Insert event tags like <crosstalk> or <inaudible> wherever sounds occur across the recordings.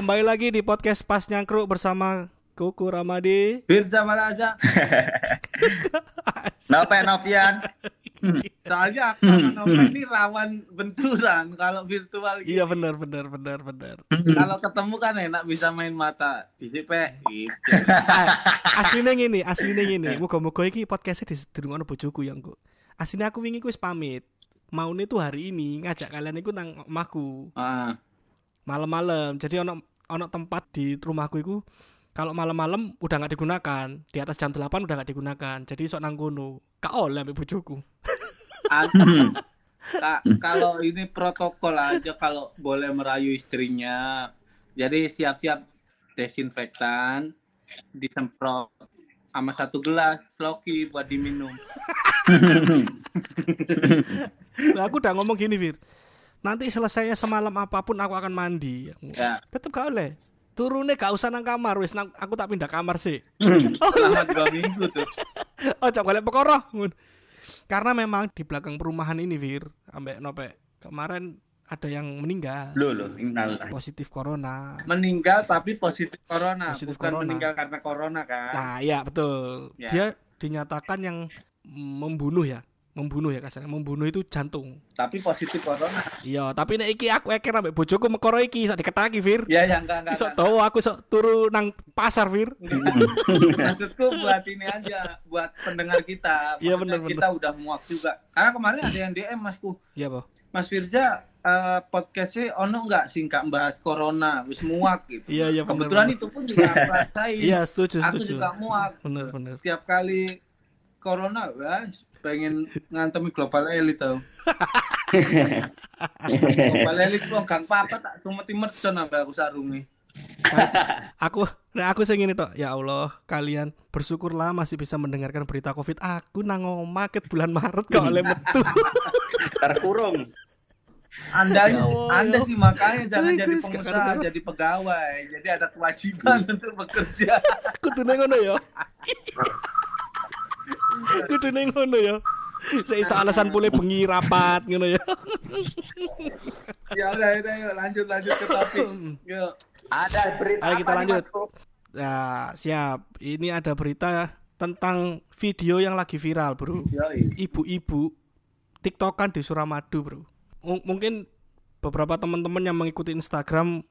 Kembali lagi di podcast Pas Nyangkruk bersama Kuku Ramadi. Firza Malaza. <laughs> Nova Novian. Soalnya aku sama Nova ini rawan benturan kalau virtual gitu. Iya benar benar benar benar. Kalau ketemu kan enak bisa main mata. Di pe gitu. <laughs> Aslinya gini, aslinya gini. Muga-muga iki podcastnya didengarno bojoku yang kok. Aslinya aku wingi ku wis pamit. Maune tuh hari ini ngajak kalian iku nang omahku Ah. malam-malam. Jadi ono ono tempat di rumahku iku kalau malam-malam udah nggak digunakan. Di atas jam 8 udah nggak digunakan. Jadi sok nang kono gak oleh <laughs> Ka- kalau ini protokol aja kalau boleh merayu istrinya. Jadi siap-siap desinfektan disemprot sama satu gelas loki buat diminum. <laughs> Lah, aku udah ngomong gini Fir nanti selesainya semalam apa pun aku akan mandi Ya. tetep gak oleh turunnya gak usah nang kamar wis nang, aku tak pindah kamar sih <laughs> Selama dua minggu tuh. oh coba perkara Ngono. karena memang di belakang perumahan ini Fir ambek nope kemarin ada yang meninggal Loh, loh, positif corona meninggal tapi positif corona Positif bukan corona. meninggal karena corona kan Nah, iya betul. Ya. Dia dinyatakan yang membunuh ya, membunuh ya kasarnya, membunuh itu jantung. tapi positif corona Iya, tapi nek iki aku eker ambek bojoku mekoro iki iso diketaki, Fir. ya ya enggak enggak, Iso tau aku iso turu nang pasar, Fir. <laughs> maksudku buat ini aja buat pendengar kita Iya, bener, kita udah muak juga karena kemarin ada yang DM masku Iya, Po. Mas Firza eh, podcastnya ono nggak singkat bahas corona wis muak gitu Iya, iya bener. kebetulan bener. itu pun juga aku rasain Iya, setuju, aku setuju. juga muak Bener, bener. setiap kali corona wes pengen ngantemi global elite tau <laughs> global elite kok gang papa tak sumeti mercon sampai aku sarungi Aku nah aku sing ngene tok, ya Allah, kalian bersyukurlah masih bisa mendengarkan berita Covid. Aku nang omah ket bulan Maret kok oleh metu. Terkurung. anda Ya Allah, anda ya sih makanya jangan Ay, jadi pengusaha jadi pegawai jadi ada kewajiban untuk bekerja Kudune ngono ya. Kudune ngono ya. Seiso alasan pule bengi rapat ngono ya. ya udah udah yuk lanjut lanjut ke topik yuk Ada berita Ayo kita lanjut. Ya, siap. Ini ada berita tentang video yang lagi viral, Bro. Ibu-ibu TikTokan di Suramadu, Bro. M- mungkin beberapa teman-teman yang mengikuti Instagram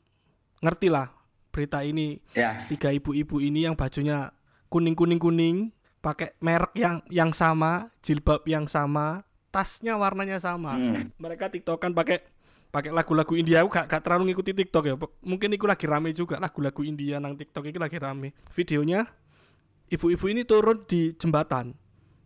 ngerti lah berita ini. Ya. Tiga ibu-ibu ini yang bajunya kuning-kuning-kuning, pakai merek yang yang sama, jilbab yang sama, tasnya warnanya sama. Hmm. Mereka TikTokan pakai pakai lagu-lagu India aku gak, gak terlalu ngikuti TikTok ya. Mungkin itu lagi rame juga lagu-lagu India nang TikTok itu lagi rame. Videonya ibu-ibu ini turun di jembatan.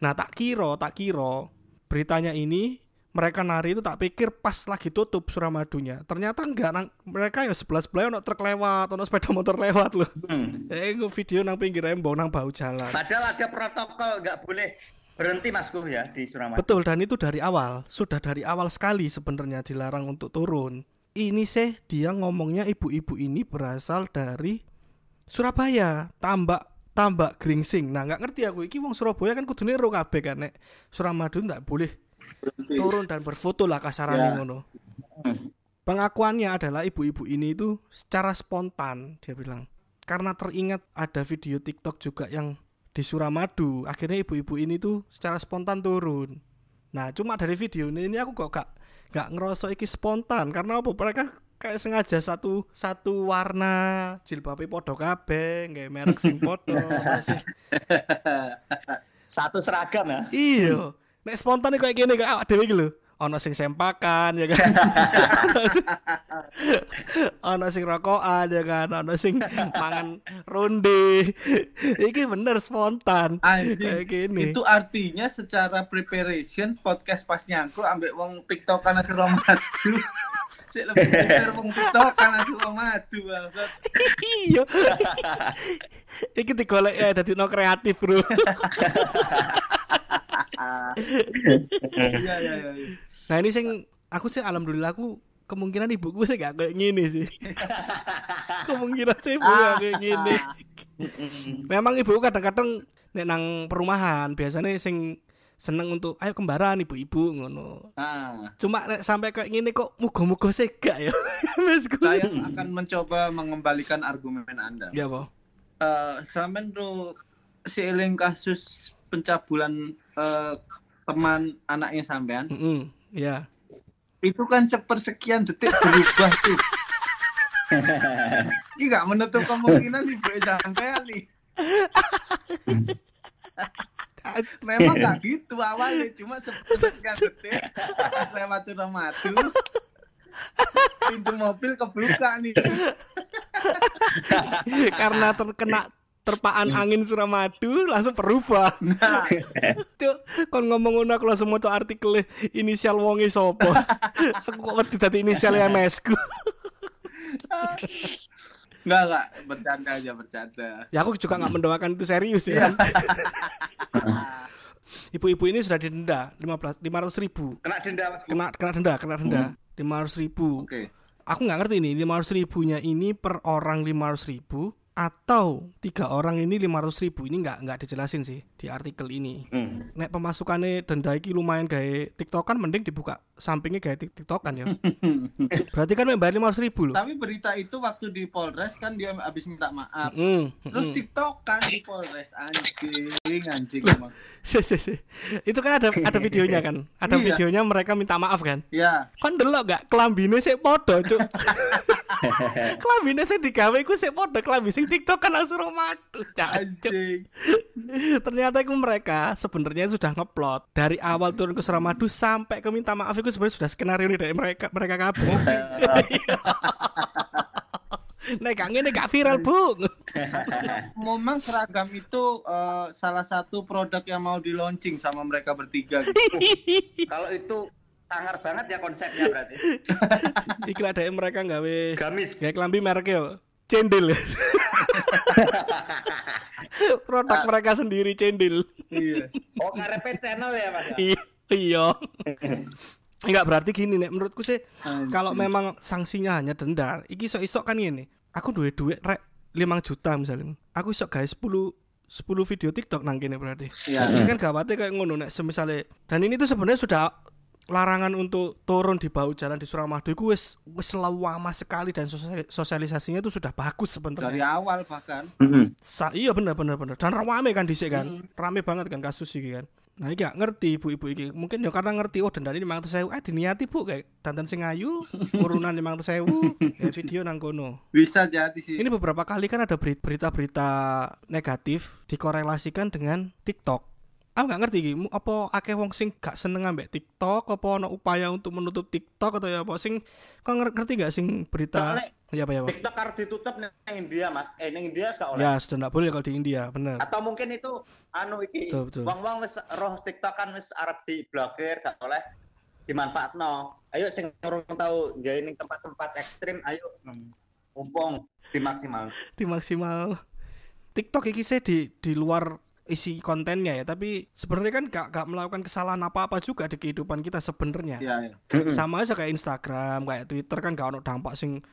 Nah, tak kira, tak kira beritanya ini mereka nari itu tak pikir pas lagi tutup Suramadunya. Ternyata enggak nang mereka ya sebelah sebelah ono truk lewat, ono sepeda motor lewat loh. Hmm. Eh, video nang pinggir embong nang bau jalan. Padahal ada protokol nggak boleh berhenti Masku ya di Suramadu. Betul dan itu dari awal, sudah dari awal sekali sebenarnya dilarang untuk turun. Ini sih dia ngomongnya ibu-ibu ini berasal dari Surabaya, tambak tambak Gringsing. Nah, nggak ngerti aku iki wong Surabaya kan kudune ro kabeh kan nek Suramadu nggak boleh Berhenti. turun dan berfoto lah kasarane Ya. ngono. Pengakuannya adalah ibu-ibu ini itu secara spontan dia bilang. Karena teringat ada video TikTok juga yang di Suramadu, akhirnya ibu-ibu ini tuh secara spontan turun. Nah, cuma dari video ini, ini aku kok gak gak ngerasa iki spontan karena apa? Mereka kayak sengaja satu satu warna jilbabe podo kabeh, nggak merek sing podo. <laughs> Satu seragam ya. Iya. Nek spontan kayak gini kayak awak dhewe iki lho. Ono sing sempakan ya kan. <laughs> ono sing rokokan ya kan, ono sing mangan ronde. Iki bener spontan. Kayak gini. itu artinya secara preparation podcast pas nyangkru ambek wong TikTok karena ke madu. Sik lebih prepare wong TikTok karena ke madu bangsat. Iya. Iki digolek ya dadi no kreatif, Bro. Iya iya iya. Nah, ini sing aku sih alhamdulillah aku kemungkinan ibuku sih gak kayak gini sih. kemungkinan sih ibu gak kayak gini. Memang ibu kadang-kadang nek nang perumahan biasanya sing seneng untuk ayo kembaran ibu-ibu ngono. Ah, Cuma nek sampai kayak gini kok muga-muga sih gak ya. <laughs> Saya akan mencoba mengembalikan argumen Anda. Ya, Po. Eh, sampean tuh seiring kasus pencabulan eh, teman anaknya sampean Heeh. Ya. itu kan sepersekian detik berubah tuh. <laughs> Ini nggak menutup kemungkinan sih gue sampean nih. <laughs> Memang nggak gitu awalnya, cuma sepersekian detik <laughs> lewat madu pintu mobil kebuka nih. <laughs> Karena terkena terpaan angin Suramadu langsung berubah. Nah, Cuk, kon ngomong ngono aku langsung maca artikel inisial wonge sapa. <laughs> aku kok wedi dadi inisial mesku. Nggak nggak bercanda aja bercanda. Ya aku juga nggak mendoakan itu serius ya. <laughs> Ibu-ibu ini sudah didenda 15 500 ribu. Kena denda. Kena kena denda, kena denda 500 ribu. Oke. Aku nggak ngerti ini 500 ribunya ini per orang 500 ribu atau tiga orang ini 500 ribu ini nggak nggak dijelasin sih di artikel ini. Hmm. Nek pemasukannya denda iki lumayan gawe tiktokan mending dibuka sampingnya tik- tiktokan ya. <laughs> Berarti kan membayar 500 ribu loh. Tapi berita itu waktu di Polres kan dia habis minta maaf. Mm, Terus mm. tiktokan di Polres anjing anjing emang. Si, si, si. Itu kan ada ada videonya kan. Ada Iya. videonya mereka minta maaf kan. Ya, Kan delok gak kelambine sik padha, Cuk. <laughs> <laughs> kelambine sing digawe iku sik padha kelambi sing TikTok kan langsung madu, Cuk. anjing. <laughs> Ternyata itu mereka sebenarnya sudah ngeplot dari awal turun ke Suramadu sampai ke minta maaf itu sebenarnya sudah skenario nih dari mereka mereka kabeh. <laughs> Nek gak ngene gak viral, Bu. Memang seragam itu eh, salah satu produk yang mau di launching sama mereka bertiga. Gitu. Kalau itu sangar banget ya konsepnya berarti. <laughs> Iki lah dari mereka gawe Gamis. gawe kelambi mereknya yo. Cendil. <laughs> Produk mereka sendiri cendil. iya. Oh <laughs> ngarepe channel ya mas. ya? Iya. Iya. Enggak berarti gini nek menurutku sih kalau memang sanksinya hanya denda, iki iso-iso kan gini. Aku duwe duit rek 5 juta misalnya. Aku iso guys 10 10 video TikTok nang kene berarti. Iya. Ini kan gawatnya kayak ngono nek semisale dan ini tuh sebenarnya sudah larangan untuk turun di bahu jalan di Suramadu itu wis wis lama sekali dan sosial- sosialisasinya itu sudah bagus Dari sebenarnya. awal bahkan. Sa- iya bener bener bener dan rame kan dhisik kan. Rame banget kan kasus iki kan. Nah iki gak ngerti ibu-ibu iki. Mungkin ya karena ngerti oh denda ini 500.000 eh diniati Bu kayak dandan sing ayu urunan 500.000 <laughs> ya video nang kono. Bisa jadi sih. Ini beberapa kali kan ada beri- berita-berita negatif dikorelasikan dengan TikTok. Aku nggak ngerti mu- apa akeh wong sing gak seneng ambek TikTok, apa ono upaya untuk menutup TikTok atau ya apa sing kau nger- ngerti gak sing berita Soalnya ya apa ya apa? TikTok harus ditutup nih India mas. Eh ning India gak oleh. Ya sudah nggak boleh kalau di India, bener. Atau mungkin itu anu iki. Betul, betul. Wong-wong wis roh TikTok kan wis arep diblokir gak oleh dimanfaatno. Ayo sing urung tahu gawe ning tempat-tempat ekstrim ayo mumpung dimaksimal. Di maksimal TikTok iki sih di di luar isi kontennya ya, tapi sebenarnya kan gak, gak melakukan kesalahan apa-apa juga di kehidupan kita sebenarnya. Iya, iya. sama aja kayak Instagram kayak Twitter kan gak ono dampak sing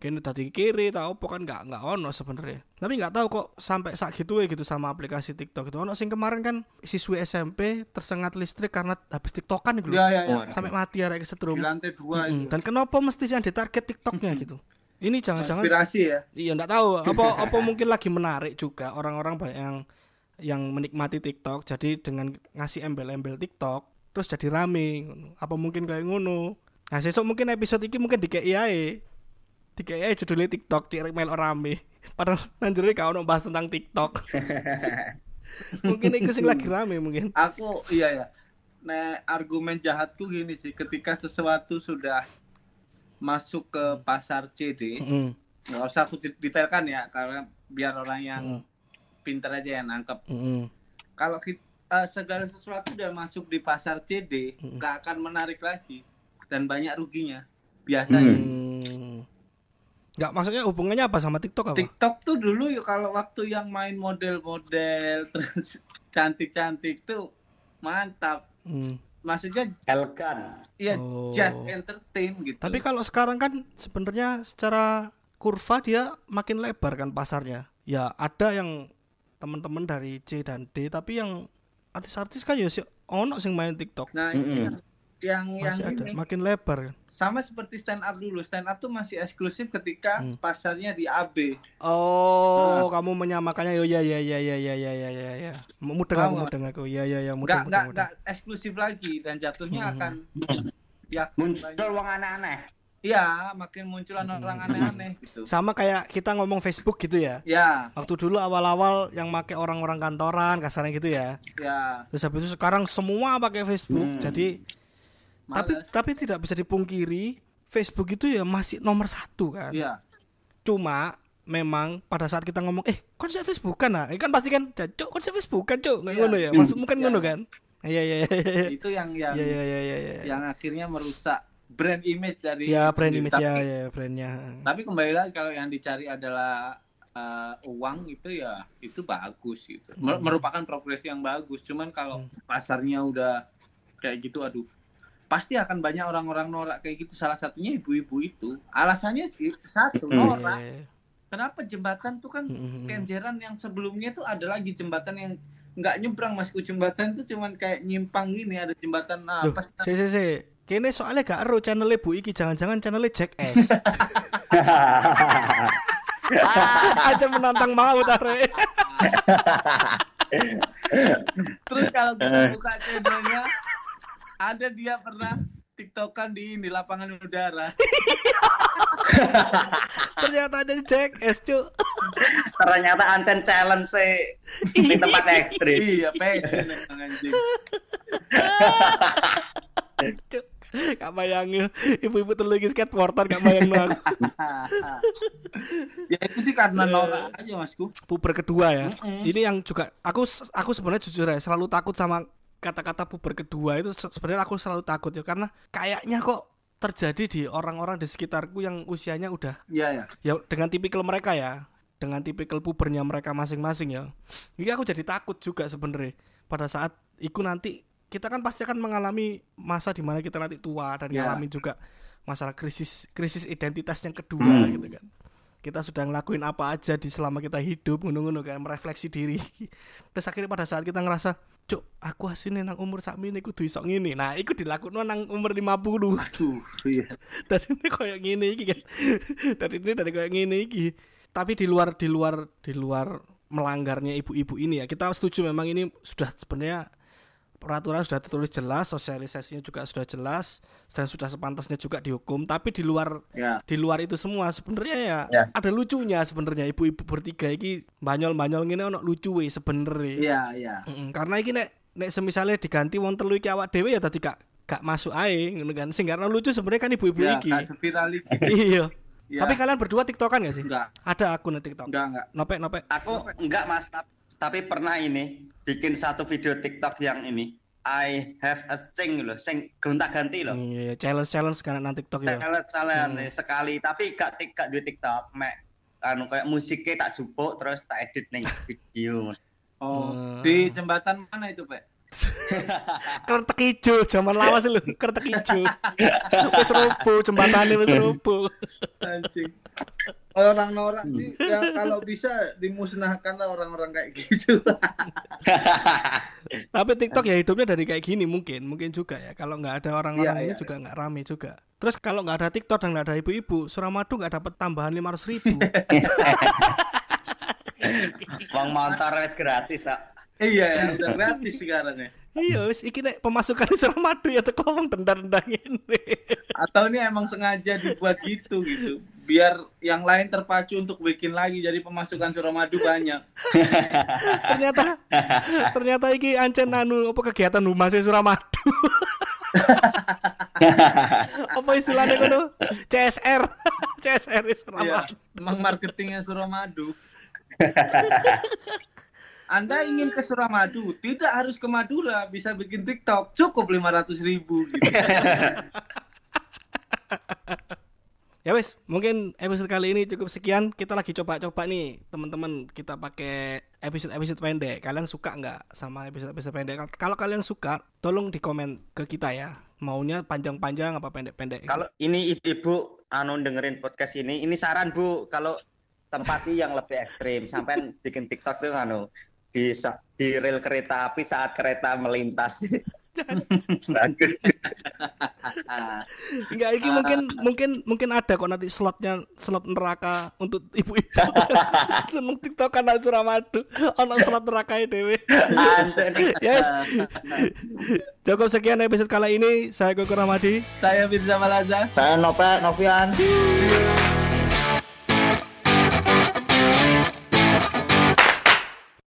kene tadi kiri tau apa kan gak nggak ono sebenarnya tapi nggak tahu kok sampai sak gitu ya gitu sama aplikasi TikTok itu ono sing kemarin kan siswi SMP tersengat listrik karena habis TikTokan gitu Iya, loh. iya, iya. sampai mati ya Di kesetrum lantai dua dan kenapa mesti yang ditarget TikToknya gitu ini jangan-jangan Konspirasi ya. iya nggak tahu apa apa mungkin lagi menarik juga orang-orang banyak yang yang menikmati TikTok jadi dengan ngasih embel-embel TikTok terus jadi rame apa mungkin kayak ngono. Nah besok mungkin episode ini mungkin di KIAE di KIAE judulnya TikTok ciri melo rame. <laughs> Padahal nanjurnya kau ono bahas tentang TikTok. <laughs> Mungkin itu sing lagi rame mungkin. Aku iya ya. Nah, argumen jahatku gini sih, ketika sesuatu sudah masuk ke pasar CD, Mm, nggak usah aku detailkan ya, karena biar orang yang mm, pinter aja yang nangkep. mm, Kalau kita segala sesuatu udah masuk di pasar CD, Mm. nggak akan menarik lagi dan banyak ruginya. Biasanya. mm. nggak maksudnya hubungannya apa sama TikTok apa TikTok tuh dulu ya kalau waktu yang main model-model <laughs> terus cantik-cantik tuh mantap. Mm. Maksudnya Elkan. ya Oh. just entertain gitu. Tapi kalau sekarang kan sebenarnya secara kurva dia makin lebar kan pasarnya. Ya ada yang teman-teman dari C dan D tapi yang artis-artis kan ya sih ono sing main TikTok. Nah, ini Mm-mm. yang yang Masih ada, ini makin lebar kan. sama seperti stand up dulu. Stand up tuh masih eksklusif ketika Hmm. pasarnya di AB. Oh, kamu menyamakannya yo ya ya ya ya ya ya ya ya ya. Mudeng aku mudeng aku. Ya ya ya mudeng nggak mudeng. nggak eksklusif lagi dan jatuhnya Hmm. akan ya Muncul wong aneh-aneh. Iya, makin munculan Hmm. orang aneh-aneh gitu. Sama kayak kita ngomong Facebook gitu ya. Ya, Waktu dulu awal-awal yang make orang-orang kantoran kasarnya gitu ya. ya. Terus habis itu sekarang semua pakai Facebook. Hmm. Jadi tapi Males. tapi tidak bisa dipungkiri Facebook itu ya masih nomor satu kan. Iya. Cuma memang pada saat kita ngomong eh kon saya Facebook kan nah kan pasti kan cok kon saya Facebook kan cok nggak Iya, ngono ya iya, maksudmu kan iya. ngono kan iya iya iya iya Itu yang yang iya iya iya iya yang akhirnya merusak brand image dari ya brand image sendiri. ya tapi, ya brandnya. Tapi kembali lagi kalau yang dicari adalah uh, uang itu ya itu bagus gitu. Hmm. merupakan progres yang bagus. Cuman kalau pasarnya udah kayak gitu aduh pasti akan banyak orang-orang norak kayak gitu. Salah satunya ibu-ibu itu. Alasannya sih satu Hmm. norak. Kenapa jembatan tuh kan Mm-mm. kenjeran yang sebelumnya tuh ada lagi jembatan yang nggak nyebrang masku jembatan tuh cuman kayak nyimpang gini ada jembatan apa si si si kene soalnya gak ero channelnya Bu Iki jangan-jangan channelnya Jack S <laughs> aja menantang mau tare Terus kalau kita buka channelnya, ada dia pernah tiktokan di ini lapangan udara. ternyata ada Jack S cuk Ternyata Ancen challenge sih di tempat ekstrim. iya, passion emang anjing. <laughs> cuk <laughs> gak bayangin ibu-ibu tuh lagi skateboarder gak bayang aku <laughs> ya itu sih karena norak aja masku. puber kedua ya. Mm-mm. Ini yang juga aku aku sebenarnya jujur ya selalu takut sama kata-kata puber kedua itu se- sebenarnya aku selalu takut ya karena kayaknya kok terjadi di orang-orang di sekitarku yang usianya udah Iya ya. ya dengan tipikal mereka ya dengan tipikal pubernya mereka masing-masing ya ini aku jadi takut juga sebenarnya pada saat itu nanti kita kan pasti akan mengalami masa di mana kita nanti tua dan Ya. ngalamin juga masalah krisis krisis identitas yang kedua Hmm. gitu kan kita sudah ngelakuin apa aja di selama kita hidup ngono-ngono kan merefleksi diri <laughs> terus akhirnya pada saat kita ngerasa cuk aku asine nang umur sak ini kudu iso ngene nah iku dilakukan nang umur 50 Aduh, iya. <laughs> dari ini kayak gini iki kan <laughs> dari ini dari kayak gini iki tapi di luar di luar di luar melanggarnya ibu-ibu ini ya kita setuju memang ini sudah sebenarnya peraturan sudah tertulis jelas sosialisasinya juga sudah jelas dan sudah sepantasnya juga dihukum tapi di luar Ya. di luar itu semua sebenarnya ya, Ya. ada lucunya sebenarnya ibu-ibu bertiga iki banyol-banyol ngene ono lucu we sebenarnya Iya, iya. Mm, karena iki nek nek semisalnya diganti wong telu iki awak dhewe ya tadi gak gak masuk ae ngono kan sing karena lucu sebenarnya kan ibu-ibu Ya, iki gak seviral itu. <laughs> iya Ya. tapi kalian berdua tiktokan gak sih enggak, ada akun tiktok enggak, enggak. nopek nopek Aku enggak mas, tapi pernah ini bikin satu video TikTok yang ini. I have a thing loh, sing gonta-ganti loh. iya challenge challenge kan nang tiktok ya Challenge challenge Hmm. sekali, tapi gak tik gak di TikTok, mek anu kayak musiknya tak jupuk terus tak edit ning <laughs> video. Oh, Hmm. di jembatan mana itu, Pak? <laughs> kertek hijau zaman lawas lu kertek hijau <laughs> wis rubuh jembatannya wis rubuh Anjing. Orang norak sih ya kalau bisa dimusnahkanlah orang-orang kayak gitu. <laughs> tapi tiktok ya hidupnya dari kayak gini mungkin mungkin juga ya kalau nggak ada orang-orang Iya, ini iya, juga nggak rame juga terus kalau nggak ada tiktok dan nggak ada ibu-ibu Suramadu nggak dapat tambahan lima ribu <laughs> Wong motor wis gratis tak. iya ya, udah gratis sekarang ya. iya wis iki nek pemasukan Suramadu ya teko wong tendang-tendang ini Atau ini emang sengaja dibuat gitu gitu. Biar yang lain terpacu untuk bikin lagi jadi pemasukan Suramadu banyak. <laughs> ternyata ternyata iki ancen anu apa kegiatan humas Suramadu <laughs> apa istilahnya kono CSR <laughs> CSR Suramadu emang marketingnya Suramadu. Anda ingin ke Suramadu, tidak harus ke Madura, bisa bikin TikTok, cukup 500 ribu gitu. Ya wes, mungkin episode kali ini cukup sekian. Kita lagi coba-coba nih, teman-teman. Kita pakai episode-episode pendek. Kalian suka nggak sama episode-episode pendek? Kalau kalian suka, tolong di komen ke kita ya. Maunya panjang-panjang apa pendek-pendek? Kalau ini ibu anu dengerin podcast ini, ini saran Bu kalau tempati yang lebih ekstrim sampai bikin TikTok tuh anu di di rel kereta api saat kereta melintas. <laughs> Bagus. Enggak, ini mungkin mungkin mungkin ada kok nanti slotnya slot neraka untuk ibu-ibu. <laughs> Seneng TikTok anak Suramadu. Ono slot neraka dewe. Anjir nih. Yes. Cukup sekian episode kali ini. Saya Goko Ramadi. Saya Firza Malaza. Saya Nopet Novian. See you.